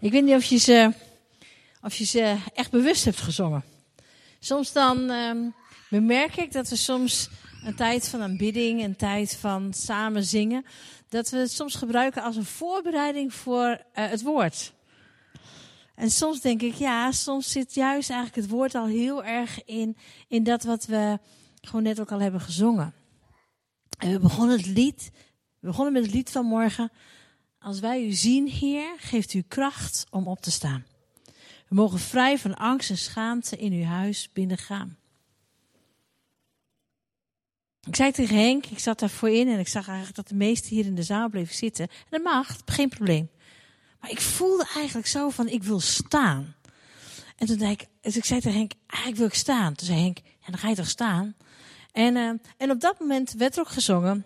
Ik weet niet of je ze, of je ze echt bewust hebt gezongen. Soms dan um, bemerk ik dat we soms een tijd van aanbidding, een tijd van samen zingen, dat we het soms gebruiken als een voorbereiding voor uh, het woord. En soms denk ik, ja, soms zit juist eigenlijk het woord al heel erg in, in dat wat we gewoon net ook al hebben gezongen. En we begonnen het lied, we begonnen met het lied van morgen. Als wij u zien, Heer, geeft u kracht om op te staan. We mogen vrij van angst en schaamte in uw huis binnengaan. Ik zei tegen Henk, ik zat daarvoor in en ik zag eigenlijk dat de meesten hier in de zaal bleven zitten. En dat mag, geen probleem. Maar ik voelde eigenlijk zo van, ik wil staan. En toen zei ik, dus ik zei tegen Henk, eigenlijk wil ik staan. Toen zei Henk, ja, dan ga je toch staan? En, uh, en op dat moment werd er ook gezongen,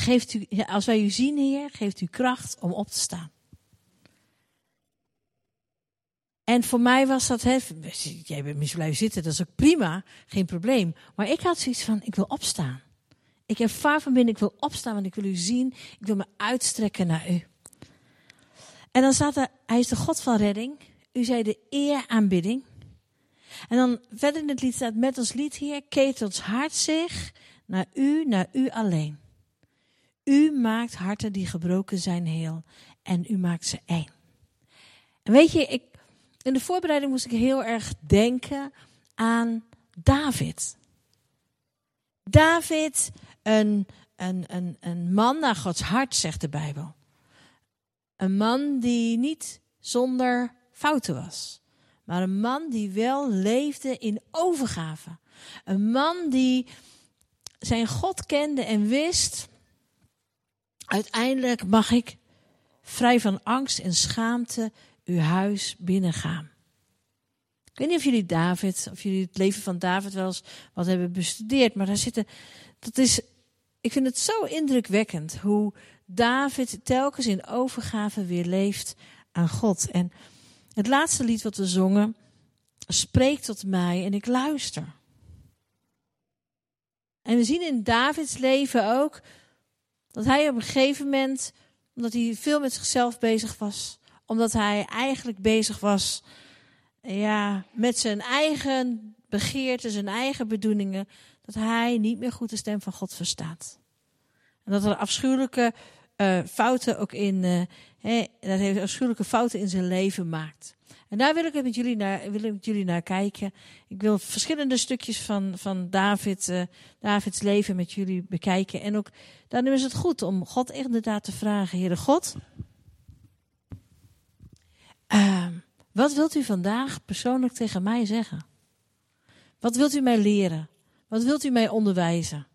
geeft u, als wij u zien, Heer, geeft u kracht om op te staan. En voor mij was dat, hè, jij bent misschien blijven zitten, dat is ook prima, geen probleem. Maar ik had zoiets van, ik wil opstaan. Ik ervaar van binnen, ik wil opstaan, want ik wil u zien. Ik wil me uitstrekken naar u. En dan staat er, hij is de God van redding. U zei de eer aanbidding. En dan verder in het lied staat, met ons lied hier, ons hart zich naar u, naar u alleen. U maakt harten die gebroken zijn heel. En u maakt ze één. En weet je, ik, in de voorbereiding moest ik heel erg denken aan David. David, een, een, een, een man naar Gods hart, zegt de Bijbel. Een man die niet zonder fouten was. Maar een man die wel leefde in overgave. Een man die zijn God kende en wist. Uiteindelijk mag ik vrij van angst en schaamte uw huis binnengaan. Ik weet niet of jullie David, of jullie het leven van David wel eens wat hebben bestudeerd, maar daar zitten, dat is, ik vind het zo indrukwekkend hoe David telkens in overgave weer leeft aan God. En het laatste lied wat we zongen spreekt tot mij en ik luister. En we zien in Davids leven ook dat hij op een gegeven moment, omdat hij veel met zichzelf bezig was, omdat hij eigenlijk bezig was ja, met zijn eigen begeerten, zijn eigen bedoelingen, dat hij niet meer goed de stem van God verstaat. En dat er afschuwelijke uh, fouten ook in, uh, dat heeft afschuwelijke fouten in zijn leven maakt. En daar wil ik met jullie naar, wil ik met jullie naar kijken. Ik wil verschillende stukjes van, van David, uh, Davids leven met jullie bekijken. En ook daarom is het goed om God inderdaad te vragen, Heere God. Uh, wat wilt u vandaag persoonlijk tegen mij zeggen? Wat wilt u mij leren? Wat wilt u mij onderwijzen?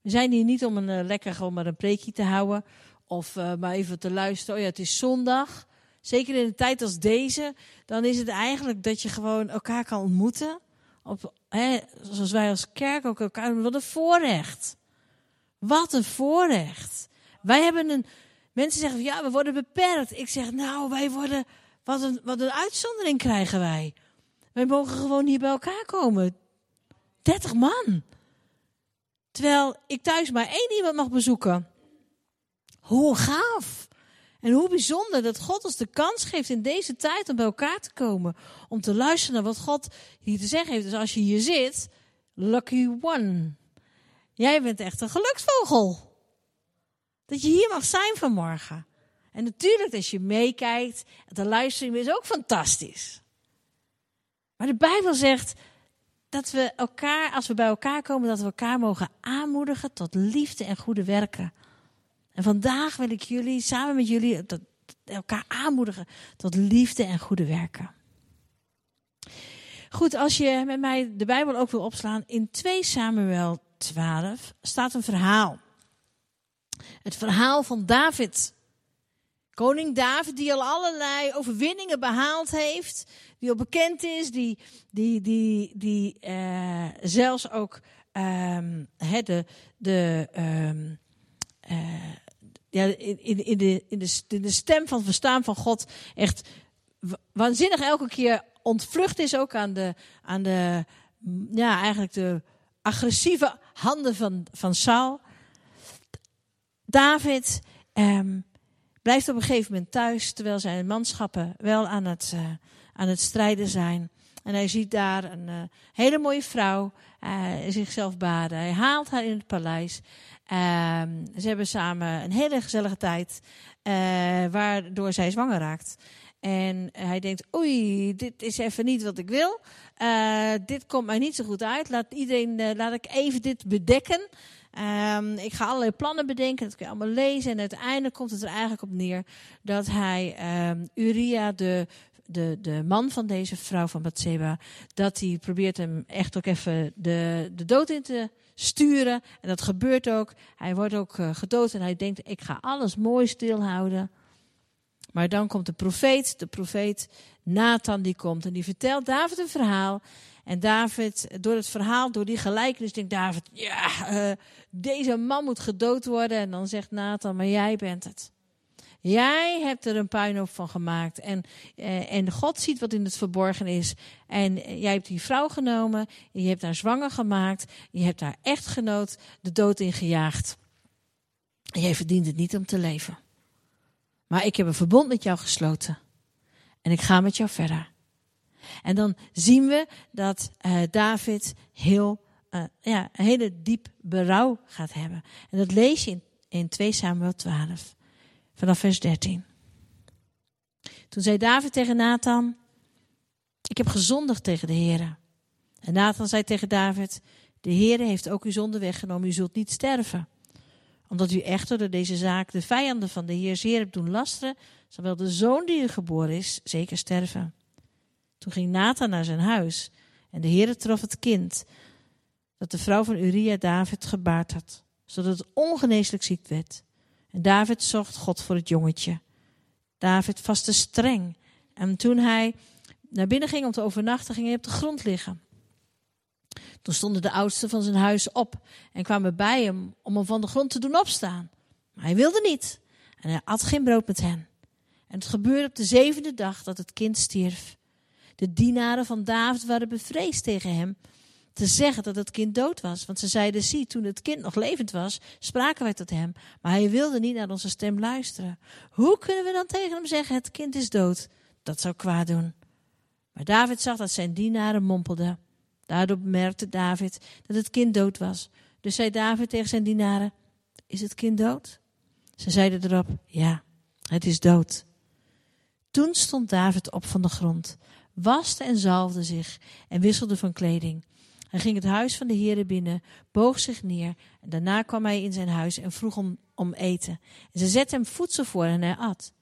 We zijn hier niet om een uh, lekker gewoon maar een preekje te houden. Of uh, maar even te luisteren. Oh ja, het is zondag. Zeker in een tijd als deze. Dan is het eigenlijk dat je gewoon elkaar kan ontmoeten. Op, hè, zoals wij als kerk ook elkaar. Wat een voorrecht. Wat een voorrecht. Wij hebben een. Mensen zeggen van ja, we worden beperkt. Ik zeg nou, wij worden. Wat een, wat een uitzondering krijgen wij. Wij mogen gewoon hier bij elkaar komen. 30 man. Terwijl ik thuis maar één iemand mag bezoeken. Hoe gaaf. En hoe bijzonder dat God ons de kans geeft in deze tijd om bij elkaar te komen. Om te luisteren naar wat God hier te zeggen heeft. Dus als je hier zit, lucky one. Jij bent echt een geluksvogel. Dat je hier mag zijn vanmorgen. En natuurlijk, als je meekijkt, de livestream is ook fantastisch. Maar de Bijbel zegt dat we elkaar, als we bij elkaar komen, dat we elkaar mogen aanmoedigen tot liefde en goede werken. En vandaag wil ik jullie, samen met jullie, elkaar aanmoedigen tot liefde en goede werken. Goed, als je met mij de Bijbel ook wil opslaan, in 2 Samuel 12 staat een verhaal. Het verhaal van David. Koning David, die al allerlei overwinningen behaald heeft, die al bekend is, die, die, die, die uh, zelfs ook um, de, de, um, uh, ja, in, in, de, de, de stem van verstaan van God echt waanzinnig elke keer ontvlucht is ook aan de, aan de ja, eigenlijk de agressieve handen van, van Saul. David, um, Blijft op een gegeven moment thuis, terwijl zijn manschappen wel aan het, uh, aan het strijden zijn. En hij ziet daar een uh, hele mooie vrouw uh, zichzelf baden. Hij haalt haar in het paleis. Uh, ze hebben samen een hele gezellige tijd, waardoor zij zwanger raakt. En hij denkt, oei, dit is even niet wat ik wil. dit komt mij niet zo goed uit. Laat iedereen, laat ik even dit bedekken. Um, ik ga allerlei plannen bedenken, dat kun je allemaal lezen. En uiteindelijk komt het er eigenlijk op neer dat hij um, Uria, de, de, de man van deze vrouw van Bathseba, dat hij probeert hem echt ook even de, de dood in te sturen. En dat gebeurt ook. Hij wordt ook uh, gedood en hij denkt, ik ga alles mooi stilhouden. Maar dan komt de profeet, de profeet Nathan die komt en die vertelt David een verhaal. En David, door het verhaal, door die gelijkenis, denkt David: Ja, uh, deze man moet gedood worden. En dan zegt Nathan: Maar jij bent het. Jij hebt er een puinhoop van gemaakt. En, uh, en God ziet wat in het verborgen is. En jij hebt die vrouw genomen. Je hebt haar zwanger gemaakt. Je hebt haar echtgenoot de dood ingejaagd. En jij verdient het niet om te leven. Maar ik heb een verbond met jou gesloten. En ik ga met jou verder. En dan zien we dat uh, David heel, uh, ja, een hele diep berouw gaat hebben. En dat lees je in, in 2 Samuel 12, vanaf vers 13. Toen zei David tegen Nathan, ik heb gezondigd tegen de Heer. En Nathan zei tegen David, de Heer heeft ook uw zonde weggenomen, u zult niet sterven. Omdat u echter door deze zaak de vijanden van de Heer zeer hebt doen lasteren, zal de zoon die u geboren is zeker sterven. Toen ging Nathan naar zijn huis en de Heere trof het kind dat de vrouw van Uria David gebaard had, zodat het ongeneeslijk ziek werd. En David zocht God voor het jongetje. David vastte streng. En toen hij naar binnen ging om te overnachten, ging hij op de grond liggen. Toen stonden de oudsten van zijn huis op en kwamen bij hem om hem van de grond te doen opstaan. Maar hij wilde niet en hij at geen brood met hen. En het gebeurde op de zevende dag dat het kind stierf. De dienaren van David waren bevreesd tegen hem te zeggen dat het kind dood was. Want ze zeiden, zie, toen het kind nog levend was, spraken wij tot hem. Maar hij wilde niet naar onze stem luisteren. Hoe kunnen we dan tegen hem zeggen, het kind is dood? Dat zou kwaad doen. Maar David zag dat zijn dienaren mompelden. Daardoor merkte David dat het kind dood was. Dus zei David tegen zijn dienaren, is het kind dood? Ze zeiden erop, ja, het is dood. Toen stond David op van de grond, waste en zalfde zich en wisselde van kleding. Hij ging het huis van de heren binnen, boog zich neer en daarna kwam hij in zijn huis en vroeg om, om eten. En ze zette hem voedsel voor en hij at.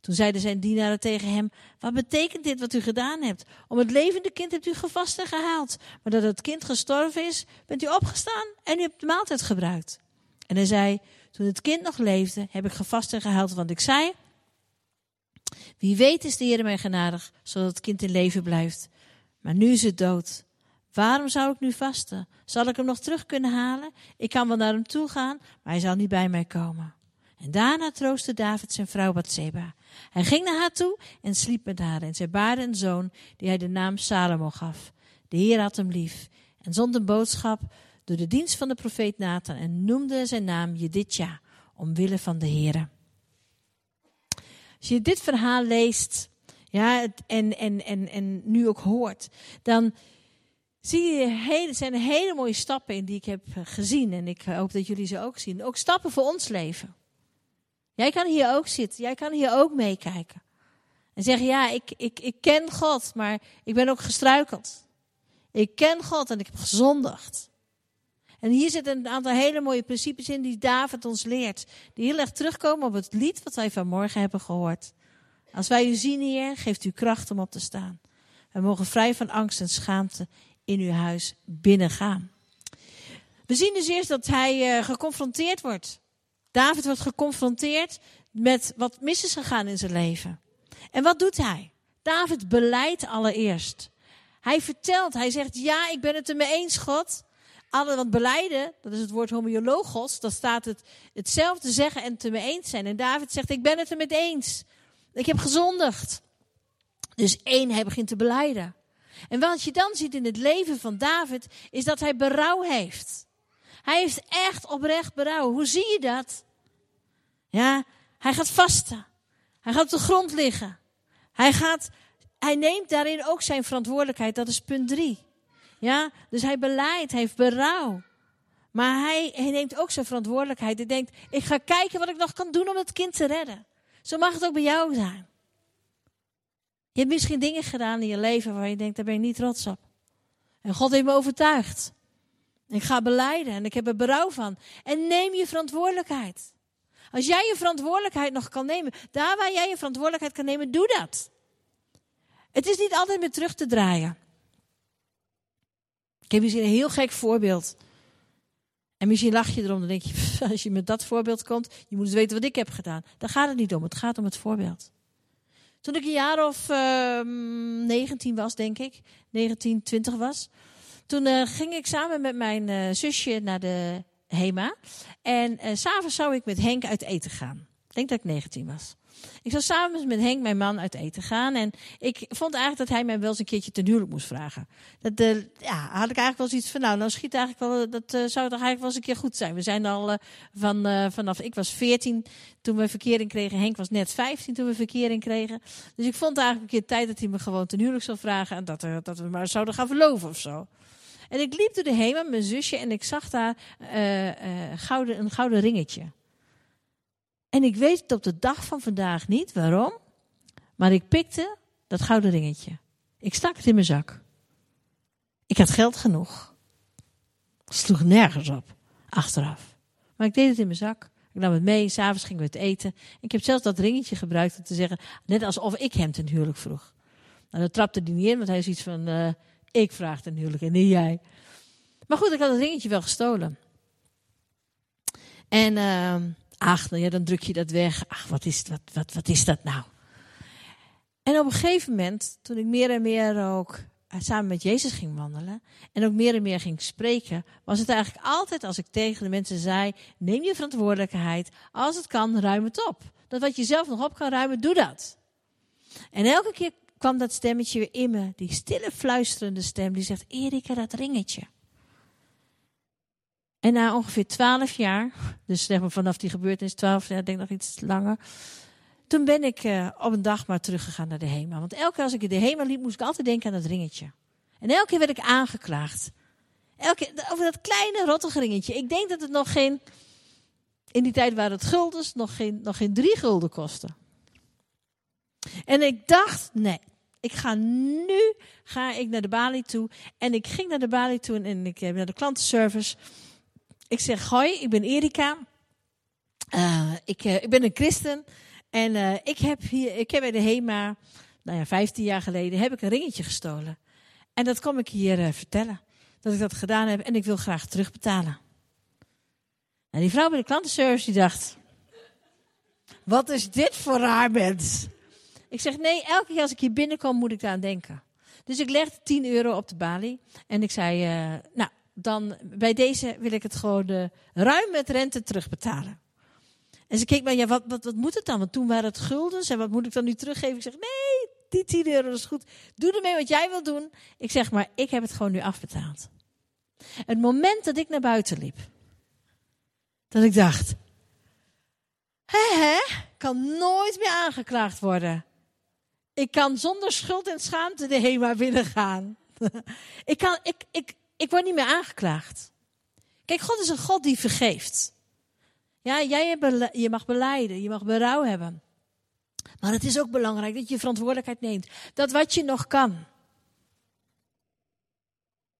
Toen zeiden zijn dienaren tegen hem, wat betekent dit wat u gedaan hebt? Om het levende kind hebt u gevast en gehaald. Maar dat het kind gestorven is, bent u opgestaan en u hebt de maaltijd gebruikt. En hij zei, toen het kind nog leefde, heb ik gevast en gehaald, want ik zei, wie weet is de Heer mij genadig, zodat het kind in leven blijft. Maar nu is het dood. Waarom zou ik nu vasten? Zal ik hem nog terug kunnen halen? Ik kan wel naar hem toe gaan, maar hij zal niet bij mij komen. En daarna troostte David zijn vrouw Bathseba. Hij ging naar haar toe en sliep met haar. En zij baarde een zoon, die hij de naam Salomo gaf. De Heer had hem lief en zond een boodschap door de dienst van de profeet Nathan en noemde zijn naam Jedidja, omwille van de Heere. Als je dit verhaal leest ja, en, en, en, en nu ook hoort, dan zie je hele, zijn hele mooie stappen in die ik heb gezien. En ik hoop dat jullie ze ook zien. Ook stappen voor ons leven. Jij kan hier ook zitten. Jij kan hier ook meekijken. En zeggen, ja, ik, ik, ik ken God, maar ik ben ook gestruikeld. Ik ken God en ik heb gezondigd. En hier zitten een aantal hele mooie principes in die David ons leert. Die heel erg terugkomen op het lied wat wij vanmorgen hebben gehoord. Als wij u zien, Heer, geeft u kracht om op te staan. We mogen vrij van angst en schaamte in uw huis binnengaan. We zien dus eerst dat hij uh, geconfronteerd wordt. David wordt geconfronteerd met wat mis is gegaan in zijn leven. En wat doet hij? David beleidt allereerst. Hij vertelt, hij zegt, ja, ik ben het er mee eens, God. Alle, want beleiden, dat is het woord homiologos, dat staat het hetzelfde zeggen en het er mee eens zijn. En David zegt, ik ben het er met eens. Ik heb gezondigd. Dus één, hij begint te beleiden. En wat je dan ziet in het leven van David, is dat hij berouw heeft. Hij heeft echt oprecht berouw. Hoe zie je dat? Ja, Hij gaat vasten. Hij gaat op de grond liggen. Hij, gaat, hij neemt daarin ook zijn verantwoordelijkheid. Dat is punt drie. Ja, dus hij beleidt, hij heeft berouw. Maar hij, hij neemt ook zijn verantwoordelijkheid. Hij denkt, ik ga kijken wat ik nog kan doen om het kind te redden. Zo mag het ook bij jou zijn. Je hebt misschien dingen gedaan in je leven waar je denkt, daar ben ik niet trots op. En God heeft me overtuigd. Ik ga beleiden en ik heb er berouw van. En neem je verantwoordelijkheid. Als jij je verantwoordelijkheid nog kan nemen, daar waar jij je verantwoordelijkheid kan nemen, doe dat. Het is niet altijd meer terug te draaien. Ik heb misschien een heel gek voorbeeld. En misschien lach je erom, dan denk je, als je met dat voorbeeld komt, je moet weten wat ik heb gedaan. Daar gaat het niet om, het gaat om het voorbeeld. Toen ik een jaar of uh, ehm, 19 was, denk ik, 19, 20 was, toen uh, ging ik samen met mijn uh, zusje naar de HEMA. En uh, s'avonds zou ik met Henk uit eten gaan. Ik denk dat ik 19 was. Ik zou samen met Henk, mijn man, uit eten gaan. En ik vond eigenlijk dat hij mij wel eens een keertje ten huwelijk moest vragen. Dat, uh, ja, had ik eigenlijk wel zoiets van, nou, schiet eigenlijk wel, dat uh, zou toch eigenlijk wel eens een keer goed zijn. We zijn al van, vanaf, ik was 14 toen we verkering kregen. Henk was net 15 toen we verkering kregen. Dus ik vond eigenlijk een keer tijd dat hij me gewoon ten huwelijk zou vragen. En dat, dat we maar zouden gaan verloven of zo. En ik liep door de hemel met mijn zusje en ik zag daar gouden, een gouden ringetje. En ik weet het op de dag van vandaag niet waarom, maar ik pikte dat gouden ringetje. Ik stak het in mijn zak. Ik had geld genoeg. Het sloeg nergens op, achteraf. Maar ik deed het in mijn zak. Ik nam het mee, s'avonds gingen we het eten. Ik heb zelfs dat ringetje gebruikt om te zeggen, net alsof ik hem ten huwelijk vroeg. Nou, dat trapte hij niet in, want hij is iets van, uh, ik vraag ten huwelijk en niet jij. Maar goed, ik had het ringetje wel gestolen. En uh, Ach, nou ja, dan druk je dat weg. Ach, wat is, wat, wat, wat is dat nou? En op een gegeven moment, toen ik meer en meer ook eh, samen met Jezus ging wandelen en ook meer en meer ging spreken, was het eigenlijk altijd als ik tegen de mensen zei: neem je verantwoordelijkheid. Als het kan, ruim het op. Dat wat je zelf nog op kan ruimen, doe dat. En elke keer kwam dat stemmetje weer in me, die stille fluisterende stem, die zegt: Erika, dat ringetje. En na ongeveer twaalf jaar, dus zeg maar vanaf die gebeurtenis, twaalf jaar, denk nog iets langer. Toen ben ik uh, op een dag maar teruggegaan naar de HEMA. Want elke keer als ik in de HEMA liep, moest ik altijd denken aan dat ringetje. En elke keer werd ik aangeklaagd. Elke keer, over dat kleine rottige ringetje. Ik denk dat het nog geen, in die tijd waren het guldens, nog geen, nog geen drie gulden kostte. En ik dacht, nee, ik ga nu ga ik naar de balie toe. En ik ging naar de balie toe en ik heb naar de klantenservice. Ik zeg, hoi, ik ben Erika. Uh, ik, uh, ik ben een christen. En uh, ik heb hier, ik heb bij de HEMA, nou ja, 15 jaar geleden, heb ik een ringetje gestolen. En dat kom ik hier vertellen. Dat ik dat gedaan heb en ik wil graag terugbetalen. En die vrouw bij de klantenservice die dacht, wat is dit voor raar mens? Ik zeg, nee, elke keer als ik hier binnenkom moet ik aan denken. Dus ik legde 10 euro op de balie. En ik zei, nou, dan bij deze wil ik het gewoon uh, ruim met rente terugbetalen. En ze keek mij, ja, wat, wat, moet het dan? Want toen waren het guldens en wat moet ik dan nu teruggeven? Ik zeg, nee, die 10 euro is goed. Doe ermee wat jij wil doen. Ik zeg, maar ik heb het gewoon nu afbetaald. Het moment dat ik naar buiten liep, dat ik dacht, hè, hè, kan nooit meer aangeklaagd worden. Ik kan zonder schuld en schaamte de HEMA binnengaan. ik, kan, ik, ik, ik word niet meer aangeklaagd. Kijk, God is een God die vergeeft. Ja, jij je mag beleiden, je mag berouw hebben. Maar het is ook belangrijk dat je verantwoordelijkheid neemt. Dat wat je nog kan.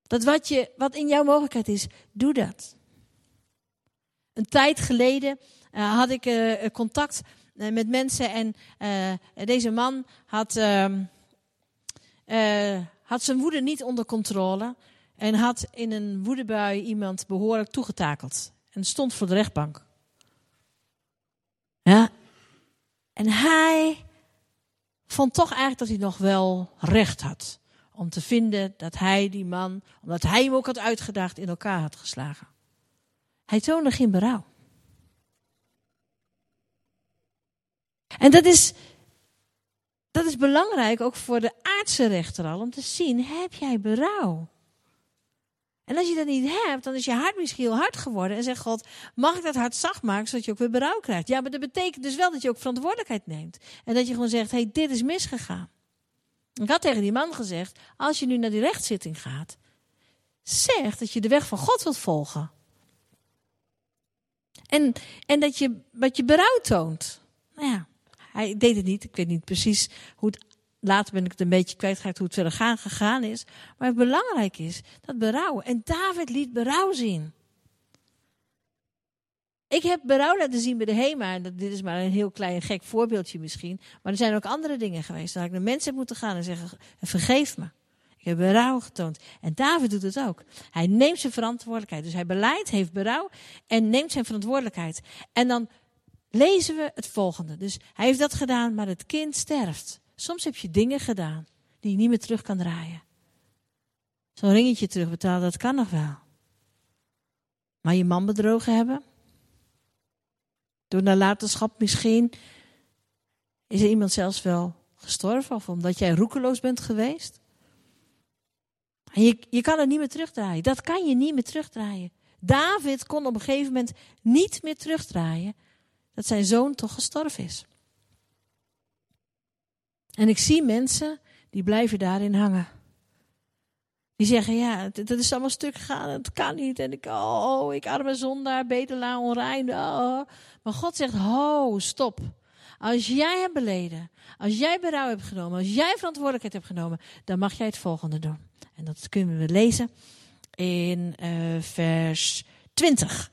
Dat wat, je, wat in jouw mogelijkheid is, doe dat. Een tijd geleden uh, had ik uh, contact uh, met mensen en deze man had, ehm, had zijn woede niet onder controle. En had in een woedebui iemand behoorlijk toegetakeld. En stond voor de rechtbank. Ja. En hij vond toch eigenlijk dat hij nog wel recht had. Om te vinden dat hij die man, omdat hij hem ook had uitgedaagd, in elkaar had geslagen. Hij toonde geen berouw. En dat is, dat is belangrijk ook voor de aardse rechter al, om te zien, heb jij berouw? En als je dat niet hebt, dan is je hart misschien heel hard geworden. En zegt God, mag ik dat hart zacht maken, zodat je ook weer berouw krijgt? Ja, maar dat betekent dus wel dat je ook verantwoordelijkheid neemt. En dat je gewoon zegt, hey, dit is misgegaan. Ik had tegen die man gezegd, als je nu naar die rechtszitting gaat, zeg dat je de weg van God wilt volgen. En, en dat je wat je berouw toont. Nou ja, hij deed het niet. Ik weet niet precies hoe het. Later ben ik het een beetje kwijtgeraakt hoe het verder gaan, gegaan is. Maar belangrijk is dat berouw. En David liet berouw zien. Ik heb berouw laten zien bij de HEMA. En dit is maar een heel klein gek voorbeeldje misschien. Maar er zijn ook andere dingen geweest. Dat ik naar mensen heb moeten gaan en zeggen: vergeef me. Ik heb berouw getoond. En David doet het ook. Hij neemt zijn verantwoordelijkheid. Dus hij beleidt, heeft berouw en neemt zijn verantwoordelijkheid. En dan lezen we het volgende. Dus hij heeft dat gedaan, maar het kind sterft. Soms heb je dingen gedaan die je niet meer terug kan draaien. Zo'n ringetje terugbetalen, dat kan nog wel. Maar je man bedrogen hebben? Door nalatenschap misschien? Is iemand zelfs wel gestorven? Of omdat jij roekeloos bent geweest? En je, je kan het niet meer terugdraaien. Dat kan je niet meer terugdraaien. David kon op een gegeven moment niet meer terugdraaien dat zijn zoon toch gestorven is. En ik zie mensen die blijven daarin hangen. Die zeggen, ja, dat is allemaal stuk gegaan, het kan niet. En ik, oh, ik arme zondaar, bedelaar, onrein. Oh. Maar God zegt, ho, stop. Als jij hebt beleden, als jij berouw hebt genomen, als jij verantwoordelijkheid hebt genomen, dan mag jij het volgende doen. En dat kunnen we lezen in uh, vers 20.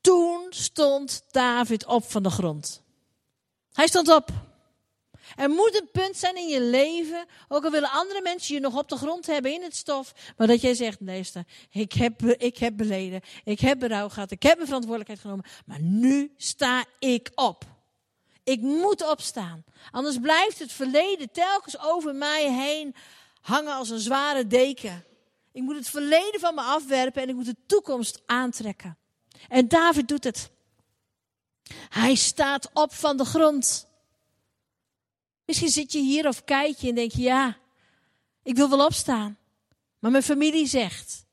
Toen stond David op van de grond. Hij stond op. Er moet een punt zijn in je leven, ook al willen andere mensen je nog op de grond hebben in het stof, maar dat jij zegt, meester, ik heb, ik heb beleden, ik heb berouw gehad, ik heb mijn verantwoordelijkheid genomen, maar nu sta ik op. Ik moet opstaan, anders blijft het verleden telkens over mij heen hangen als een zware deken. Ik moet het verleden van me afwerpen en ik moet de toekomst aantrekken. En David doet het. Hij staat op van de grond. Misschien zit je hier of kijk je en denk je, ja, ik wil wel opstaan. Maar mijn familie zegt,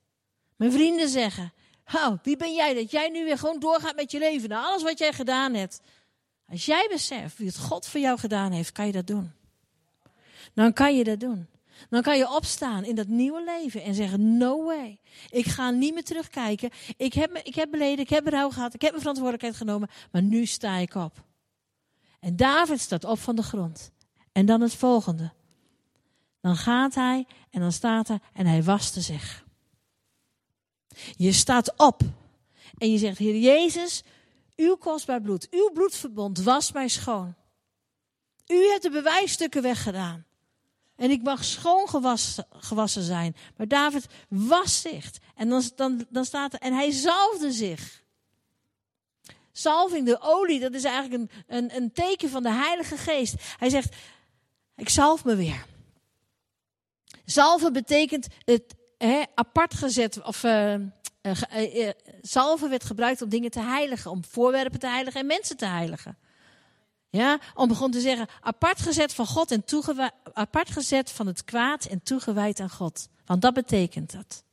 mijn vrienden zeggen, oh, wie ben jij dat jij nu weer gewoon doorgaat met je leven, na alles wat jij gedaan hebt. Als jij beseft wie het God voor jou gedaan heeft, kan je dat doen. Dan kan je dat doen. Dan kan je opstaan in dat nieuwe leven en zeggen: No way. Ik ga niet meer terugkijken. Ik heb, ik heb beleden, ik heb berouw gehad, ik heb mijn verantwoordelijkheid genomen, maar nu sta ik op. En David staat op van de grond. En dan het volgende. Dan gaat hij en dan staat hij en hij waste zich. Je staat op en je zegt: Heer Jezus, uw kostbaar bloed, uw bloedverbond was mij schoon. U hebt de bewijsstukken weggedaan. En ik mag schoon gewassen, gewassen zijn. Maar David was zich. En dan, dan, dan staat er, en hij zalfde zich. Zalving, de olie, dat is eigenlijk een, een, een teken van de Heilige Geest. Hij zegt, ik zalf me weer. Zalven betekent het he, apart gezet, of uh, uh, zalven werd gebruikt om dingen te heiligen, om voorwerpen te heiligen en mensen te heiligen. Ja, om begon te zeggen, apart gezet van God en apart gezet van het kwaad en toegewijd aan God. Want dat betekent dat.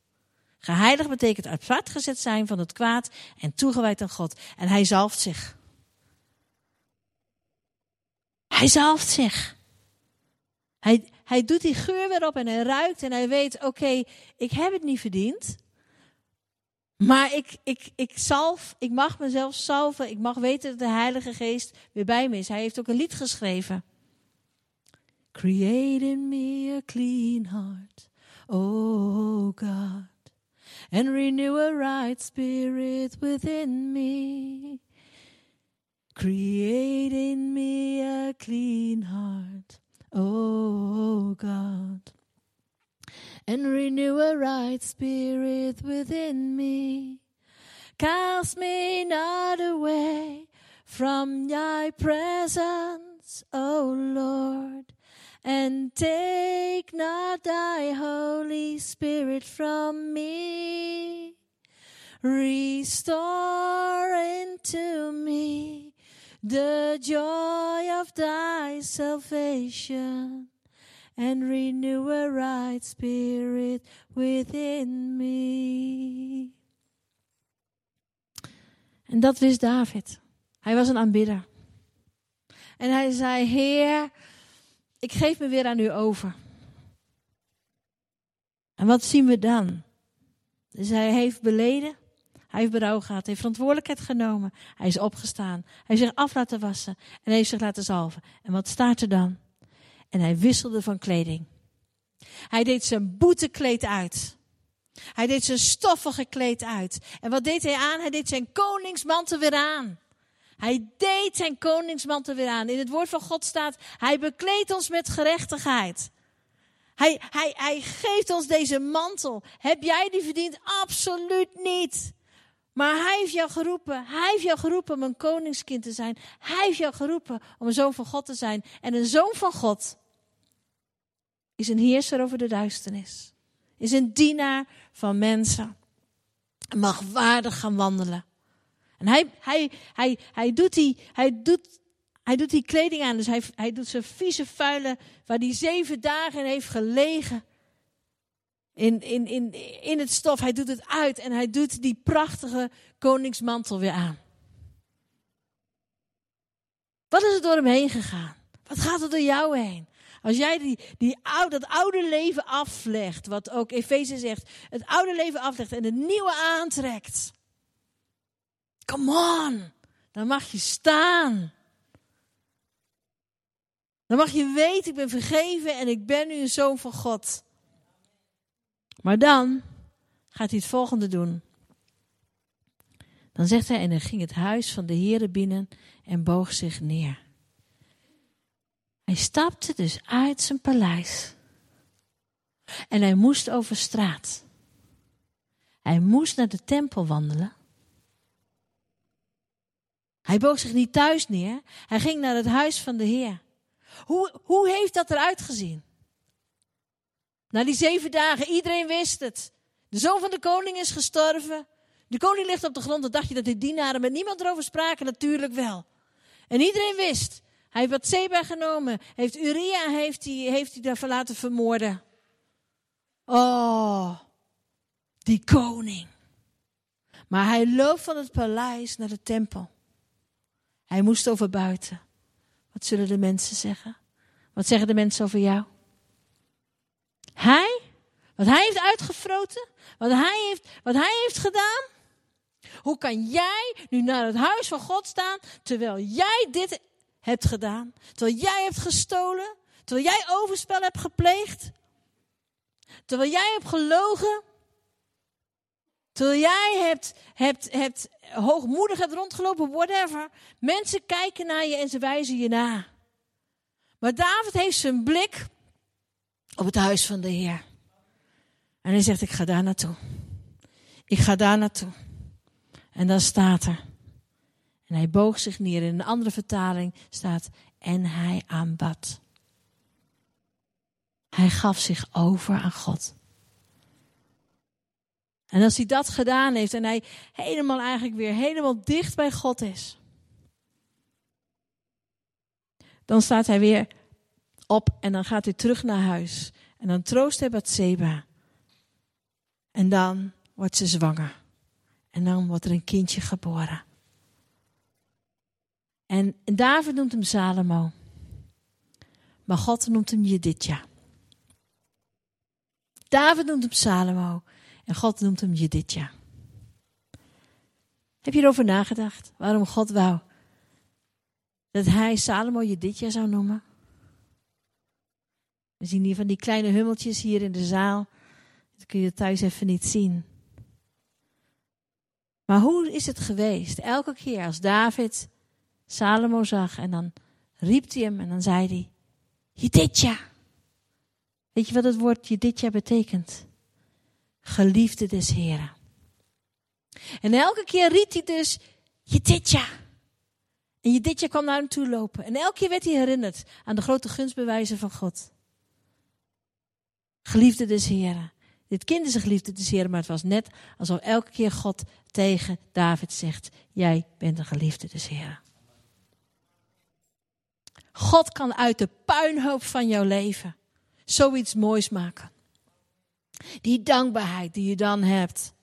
Geheiligd betekent apart gezet zijn van het kwaad en toegewijd aan God. En hij zalft zich. Hij zalft zich. Hij, hij doet die geur weer op en hij ruikt en hij weet, oké, ik heb het niet verdiend. Maar ik, ik, ik salf, ik mag mezelf salven. Ik mag weten dat de Heilige Geest weer bij me is. Hij heeft ook een lied geschreven. Create in me a clean heart, oh God. And renew a right spirit within me. Create in me a clean heart, oh God and renew a right spirit within me. Cast me not away from thy presence, O Lord, and take not thy Holy Spirit from me. Restore into me the joy of thy salvation and renew a right spirit within me. En dat wist David. Hij was een aanbidder. En hij zei: Heer, ik geef me weer aan u over. En wat zien we dan? Dus hij heeft beleden. Hij heeft berouw gehad. Hij heeft verantwoordelijkheid genomen. Hij is opgestaan. Hij heeft zich af laten wassen. En hij heeft zich laten zalven. En wat staat er dan? En hij wisselde van kleding. Hij deed zijn boetekleed uit. Hij deed zijn stoffige kleed uit. En wat deed hij aan? Hij deed zijn koningsmantel weer aan. Hij deed zijn koningsmantel weer aan. In het woord van God staat, hij bekleedt ons met gerechtigheid. Hij, hij, hij geeft ons deze mantel. Heb jij die verdiend? Absoluut niet. Maar hij heeft jou geroepen. Hij heeft jou geroepen om een koningskind te zijn. Hij heeft jou geroepen om een zoon van God te zijn. En een zoon van God is een heerser over de duisternis. Is een dienaar van mensen. Mag waardig gaan wandelen. En hij, hij, hij, hij, doet die, hij, doet, hij doet die kleding aan. Dus hij, hij doet zijn vieze vuile, waar hij zeven dagen heeft gelegen. In, in, in, in het stof. Hij doet het uit en hij doet die prachtige koningsmantel weer aan. Wat is er door hem heen gegaan? Wat gaat er door jou heen? Als jij die, die oude, dat oude leven aflegt, wat ook Efeze zegt, het oude leven aflegt en het nieuwe aantrekt. Come on, dan mag je staan. Dan mag je weten, ik ben vergeven en ik ben nu een zoon van God. Maar dan gaat hij het volgende doen. Dan zegt hij, en dan ging het huis van de Heere binnen en boog zich neer. Hij stapte dus uit zijn paleis. En hij moest over straat. Hij moest naar de tempel wandelen. Hij boog zich niet thuis neer. Hij ging naar het huis van de Heer. Hoe, hoe heeft dat eruit gezien? Na die zeven dagen, iedereen wist het. De zoon van de koning is gestorven. De koning ligt op de grond. Dan dacht je dat de dienaren met niemand erover spraken? Natuurlijk wel. En iedereen wist. Hij heeft wat Seba genomen. Heeft Uria heeft hij, heeft hij daarvoor laten vermoorden. Oh, die koning. Maar hij loopt van het paleis naar de tempel. Hij moest over buiten. Wat zullen de mensen zeggen? Wat zeggen de mensen over jou? Hij, wat hij heeft uitgefroten, wat hij heeft, wat hij heeft gedaan. Hoe kan jij nu naar het huis van God staan terwijl jij dit hebt gedaan? Terwijl jij hebt gestolen? Terwijl jij overspel hebt gepleegd? Terwijl jij hebt gelogen? Terwijl jij hebt, hebt, hebt hoogmoedig hebt rondgelopen, whatever. Mensen kijken naar je en ze wijzen je na. Maar David heeft zijn blik op het huis van de Heer. En hij zegt, ik ga daar naartoe. Ik ga daar naartoe. En dan staat er. En hij boog zich neer. In een andere vertaling staat, en hij aanbad. Hij gaf zich over aan God. En als hij dat gedaan heeft en hij helemaal eigenlijk weer helemaal dicht bij God is, dan staat hij weer op en dan gaat hij terug naar huis. En dan troost hij Bathseba. En dan wordt ze zwanger. En dan wordt er een kindje geboren. En David noemt hem Salomo. Maar God noemt hem Jedidja. David noemt hem Salomo. En God noemt hem Jedidja. Heb je erover nagedacht? Waarom God wou dat hij Salomo Jedidja zou noemen? We zien hier van die kleine hummeltjes hier in de zaal. Dat kun je thuis even niet zien. Maar hoe is het geweest? Elke keer als David Salomo zag en dan riep hij hem en dan zei hij: Jedidja. Weet je wat het woord Jedidja betekent? Geliefde des Heren. En elke keer riep hij dus Jedidja. En Jedidja kwam naar hem toe lopen. En elke keer werd hij herinnerd aan de grote gunstbewijzen van God. Geliefde des Heren. Dit kind is een geliefde des Heren, maar het was net alsof elke keer God tegen David zegt: Jij bent een geliefde des Heren. God kan uit de puinhoop van jouw leven zoiets moois maken. Die dankbaarheid die je dan hebt.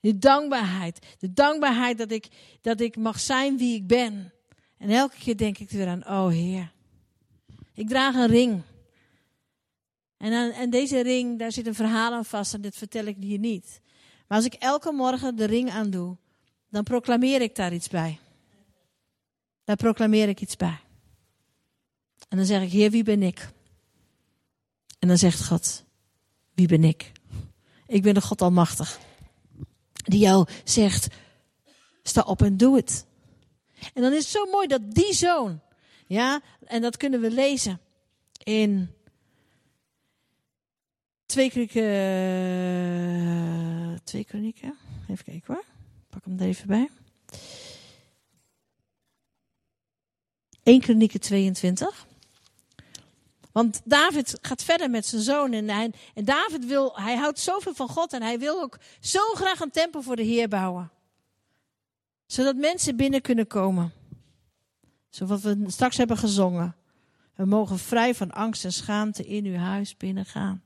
Die dankbaarheid. De dankbaarheid dat ik, dat ik mag zijn wie ik ben. En elke keer denk ik er weer aan, oh Heer. Ik draag een ring. En, aan, en deze ring, daar zit een verhaal aan vast en dit vertel ik hier niet. Maar als ik elke morgen de ring aandoe, dan proclameer ik daar iets bij. Daar proclameer ik iets bij. En dan zeg ik, Heer, wie ben ik? En dan zegt God, wie ben ik? Ik ben de God Almachtig. Die jou zegt, sta op en doe het. En dan is het zo mooi dat die zoon, ja, en dat kunnen we lezen in twee kronieken, twee kronieken, even kijken hoor, pak hem er even bij. 1 kronieken 22. Want David gaat verder met zijn zoon. En, en David wil, hij houdt zoveel van God. En hij wil ook zo graag een tempel voor de Heer bouwen. Zodat mensen binnen kunnen komen. Zoals we straks hebben gezongen. We mogen vrij van angst en schaamte in uw huis binnengaan.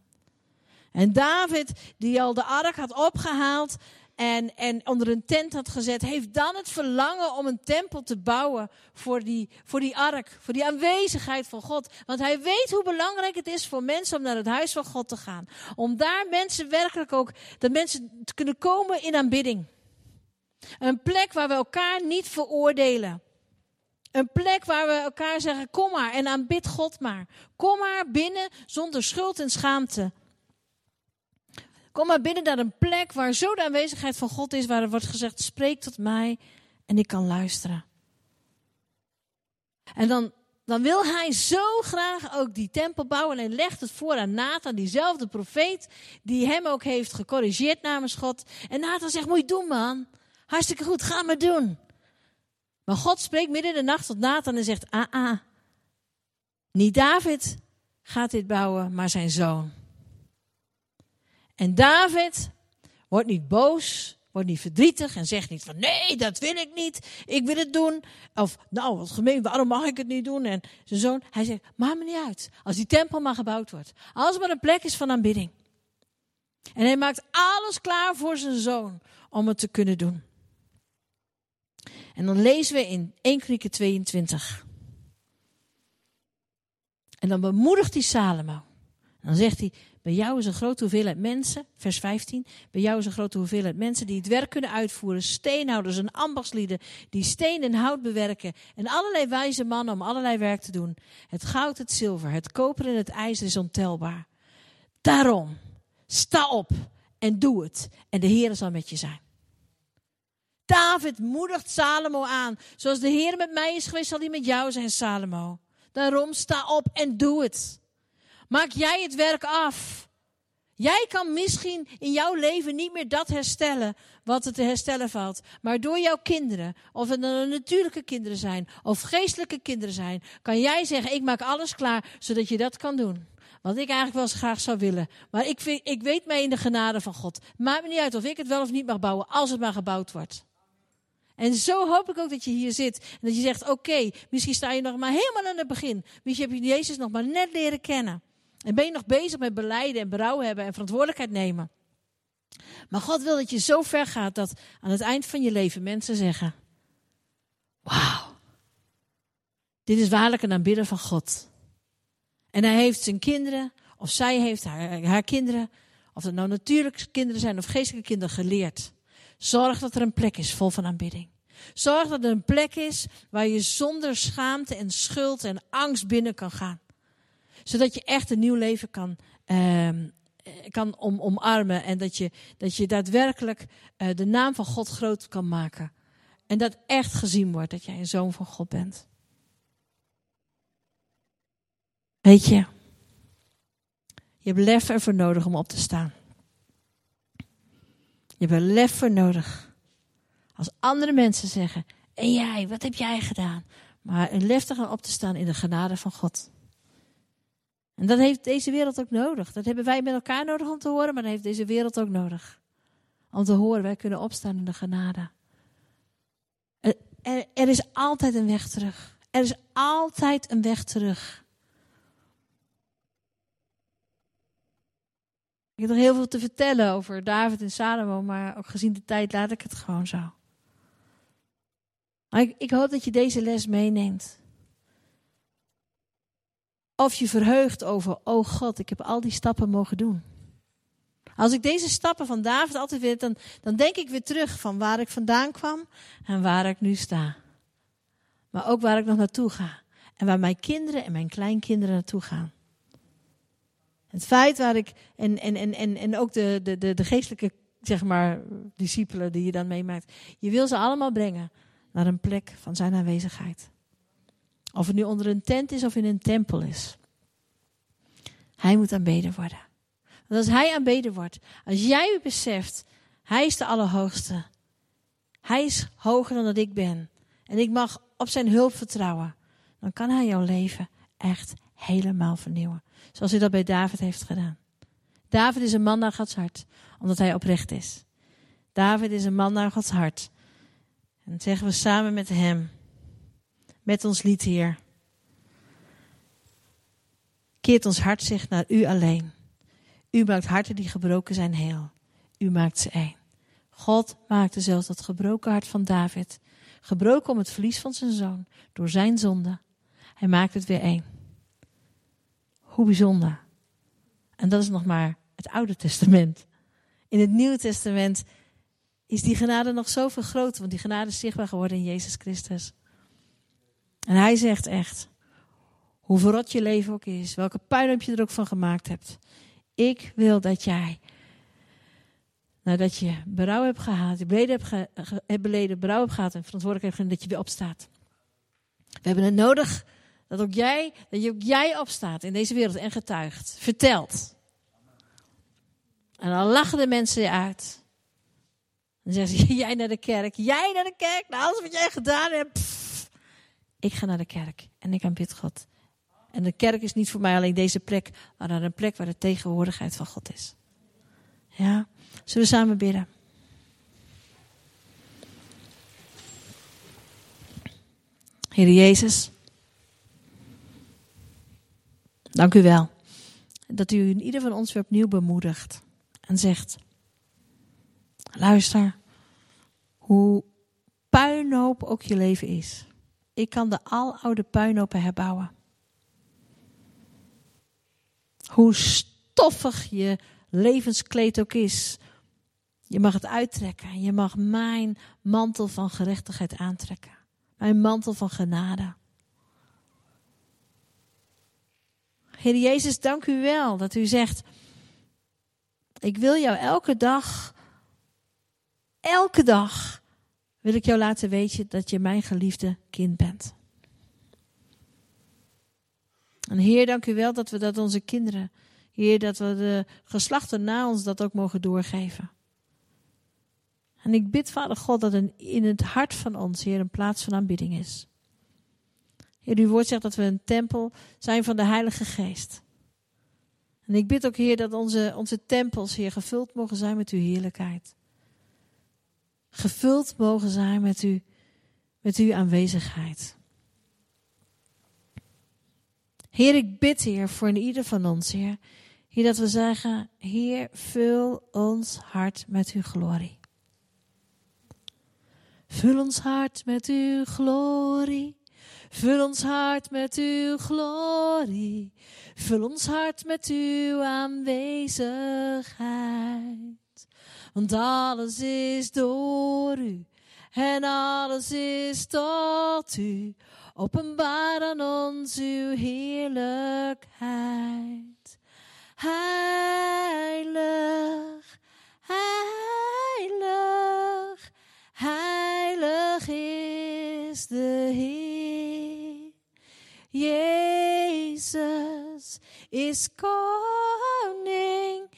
En David, die al de ark had opgehaald, en, en onder een tent had gezet, heeft dan het verlangen om een tempel te bouwen voor die, voor die ark, voor die aanwezigheid van God. Want hij weet hoe belangrijk het is voor mensen om naar het huis van God te gaan. Om daar mensen werkelijk ook, dat mensen te kunnen komen in aanbidding. Een plek waar we elkaar niet veroordelen. Een plek waar we elkaar zeggen: kom maar en aanbid God maar. Kom maar binnen zonder schuld en schaamte. Kom maar binnen naar een plek waar zo de aanwezigheid van God is, waar er wordt gezegd: spreek tot mij en ik kan luisteren. En dan, dan wil hij zo graag ook die tempel bouwen en legt het voor aan Nathan, diezelfde profeet, die hem ook heeft gecorrigeerd namens God. En Nathan zegt: Moet je doen, man. Hartstikke goed, ga maar doen. Maar God spreekt midden in de nacht tot Nathan en zegt: Ah, ah. Niet David gaat dit bouwen, maar zijn zoon. En David wordt niet boos, wordt niet verdrietig en zegt niet van nee, dat wil ik niet, ik wil het doen. Of nou, wat gemeen, waarom mag ik het niet doen? En zijn zoon, hij zegt, maakt me niet uit. Als die tempel maar gebouwd wordt. Als er maar een plek is van aanbidding. En hij maakt alles klaar voor zijn zoon om het te kunnen doen. En dan lezen we in 1 Krieken 22. En dan bemoedigt hij Salomo. Dan zegt hij, bij jou is een grote hoeveelheid mensen, vers 15. Bij jou is een grote hoeveelheid mensen die het werk kunnen uitvoeren. Steenhouders en ambachtslieden die steen en hout bewerken. En allerlei wijze mannen om allerlei werk te doen. Het goud, het zilver, het koper en het ijzer is ontelbaar. Daarom, sta op en doe het. En de Heer zal met je zijn. David moedigt Salomo aan. Zoals de Heer met mij is geweest, zal hij met jou zijn, Salomo. Daarom sta op en doe het. Maak jij het werk af. Jij kan misschien in jouw leven niet meer dat herstellen wat er te herstellen valt. Maar door jouw kinderen, of het nou natuurlijke kinderen zijn of geestelijke kinderen zijn, kan jij zeggen: Ik maak alles klaar zodat je dat kan doen. Wat ik eigenlijk wel eens graag zou willen. Maar ik, vind, ik weet mij in de genade van God. Maakt me niet uit of ik het wel of niet mag bouwen, als het maar gebouwd wordt. En zo hoop ik ook dat je hier zit. En dat je zegt: Oké, misschien sta je nog maar helemaal aan het begin. Misschien heb je Jezus nog maar net leren kennen. En ben je nog bezig met beleiden en berouw hebben en verantwoordelijkheid nemen. Maar God wil dat je zo ver gaat dat aan het eind van je leven mensen zeggen: Wauw, dit is waarlijk een aanbidder van God. En hij heeft zijn kinderen, of zij heeft haar, haar kinderen, of het nou natuurlijke kinderen zijn of geestelijke kinderen, geleerd. Zorg dat er een plek is vol van aanbidding. Zorg dat er een plek is waar je zonder schaamte en schuld en angst binnen kan gaan zodat je echt een nieuw leven kan, uh, kan om, omarmen. En dat je, dat je daadwerkelijk uh, de naam van God groot kan maken. En dat echt gezien wordt dat jij een zoon van God bent. Weet je, je hebt lef ervoor nodig om op te staan. Je hebt er lef voor nodig. Als andere mensen zeggen, en jij, wat heb jij gedaan? Maar een lef te gaan op te staan in de genade van God. En dat heeft deze wereld ook nodig. Dat hebben wij met elkaar nodig om te horen, maar dat heeft deze wereld ook nodig. Om te horen, wij kunnen opstaan in de genade. Er, er, is altijd een weg terug. Er is altijd een weg terug. Ik heb nog heel veel te vertellen over David en Salomo, maar ook gezien de tijd laat ik het gewoon zo. Ik, ik hoop dat je deze les meeneemt. Of je verheugt over, oh God, ik heb al die stappen mogen doen. Als ik deze stappen van David altijd weer, dan, dan denk ik weer terug van waar ik vandaan kwam en waar ik nu sta. Maar ook waar ik nog naartoe ga. En waar mijn kinderen en mijn kleinkinderen naartoe gaan. Het feit waar ik, en, en, en, en, en ook de, de, de, de geestelijke, zeg maar, discipelen die je dan meemaakt. Je wil ze allemaal brengen naar een plek van zijn aanwezigheid. Of het nu onder een tent is of in een tempel is. Hij moet aanbeden worden. Want als hij aanbeden wordt, als jij beseft, hij is de Allerhoogste. Hij is hoger dan dat ik ben. En ik mag op zijn hulp vertrouwen. Dan kan hij jouw leven echt helemaal vernieuwen. Zoals hij dat bij David heeft gedaan. David is een man naar Gods hart, omdat hij oprecht is. David is een man naar Gods hart. En dat zeggen we samen met hem, met ons lied hier. Keert ons hart zich naar u alleen. U maakt harten die gebroken zijn heel. U maakt ze één. God maakte zelfs dat gebroken hart van David. Gebroken om het verlies van zijn zoon. Door zijn zonde. Hij maakt het weer één. Hoe bijzonder. En dat is nog maar het Oude Testament. In het Nieuwe Testament is die genade nog zoveel groter. Want die genade is zichtbaar geworden in Jezus Christus. En hij zegt echt. Hoe verrot je leven ook is. Welke puinhoop je er ook van gemaakt hebt. Ik wil dat jij, nadat je berouw hebt gehad, beleden hebt, hebt beleden, berouw hebt gehad en verantwoordelijkheid hebt dat je weer opstaat. We hebben het nodig dat ook jij, dat ook jij opstaat in deze wereld en getuigt, vertelt. En dan lachen de mensen je uit. Dan zeggen ze, jij naar de kerk, jij naar de kerk, nou alles wat jij gedaan hebt. Ik ga naar de kerk en ik aanbid God. En de kerk is niet voor mij alleen deze plek, maar een plek waar de tegenwoordigheid van God is. Ja, zullen we samen bidden? Heer Jezus, dank u wel dat u in ieder van ons weer opnieuw bemoedigt en zegt: luister, hoe puinhoop ook je leven is. Ik kan de aloude puinhopen herbouwen. Hoe stoffig je levenskleed ook is. Je mag het uittrekken. Je mag mijn mantel van gerechtigheid aantrekken. Mijn mantel van genade. Heer Jezus, dank u wel dat u zegt: Ik wil jou elke dag, elke dag, wil ik jou laten weten dat je mijn geliefde kind bent. En Heer, dank u wel dat we dat onze kinderen, Heer, dat we de geslachten na ons dat ook mogen doorgeven. En ik bid, Vader God, dat in het hart van ons, Heer, een plaats van aanbidding is. Heer, uw woord zegt dat we een tempel zijn van de Heilige Geest. En ik bid ook, Heer, dat onze, onze tempels, Heer, gevuld mogen zijn met uw heerlijkheid. Gevuld mogen zijn met, u, met uw aanwezigheid. Heer, ik bid, Heer, voor ieder van ons, Heer. Heer, dat we zeggen, Heer, vul ons hart met uw glorie. Vul ons hart met uw glorie. Vul ons hart met uw glorie. Vul ons hart met uw aanwezigheid. Want alles is door u en alles is tot u. Openbaar aan ons uw heerlijkheid. Heilig, heilig, heilig is de Heer. Jezus is koning.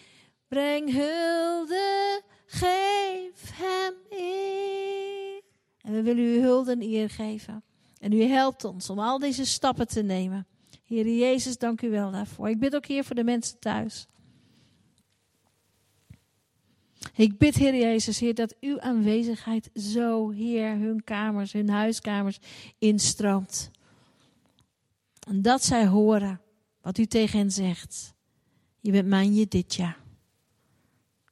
Breng hulde, geef hem eer. En we willen u hulde en eer geven. En u helpt ons om al deze stappen te nemen. Heer Jezus, dank u wel daarvoor. Ik bid ook hier voor de mensen thuis. Ik bid, Heer Jezus, Heer, dat uw aanwezigheid zo, Heer, hun kamers, hun huiskamers instroomt. En dat zij horen wat u tegen hen zegt. Je bent mijn Jedidja.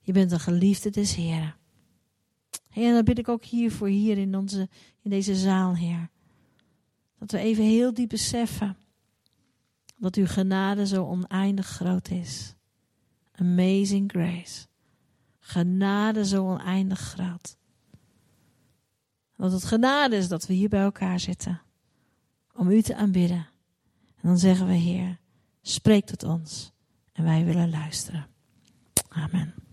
Je bent een geliefde des Heren. Heer, en dat bid ik ook hier voor hier in, onze, in deze zaal, Heer. Dat we even heel diep beseffen dat uw genade zo oneindig groot is. Amazing grace. Genade zo oneindig groot. Dat het genade is dat we hier bij elkaar zitten. Om u te aanbidden. En dan zeggen we, Heer, spreek tot ons. En wij willen luisteren. Amen.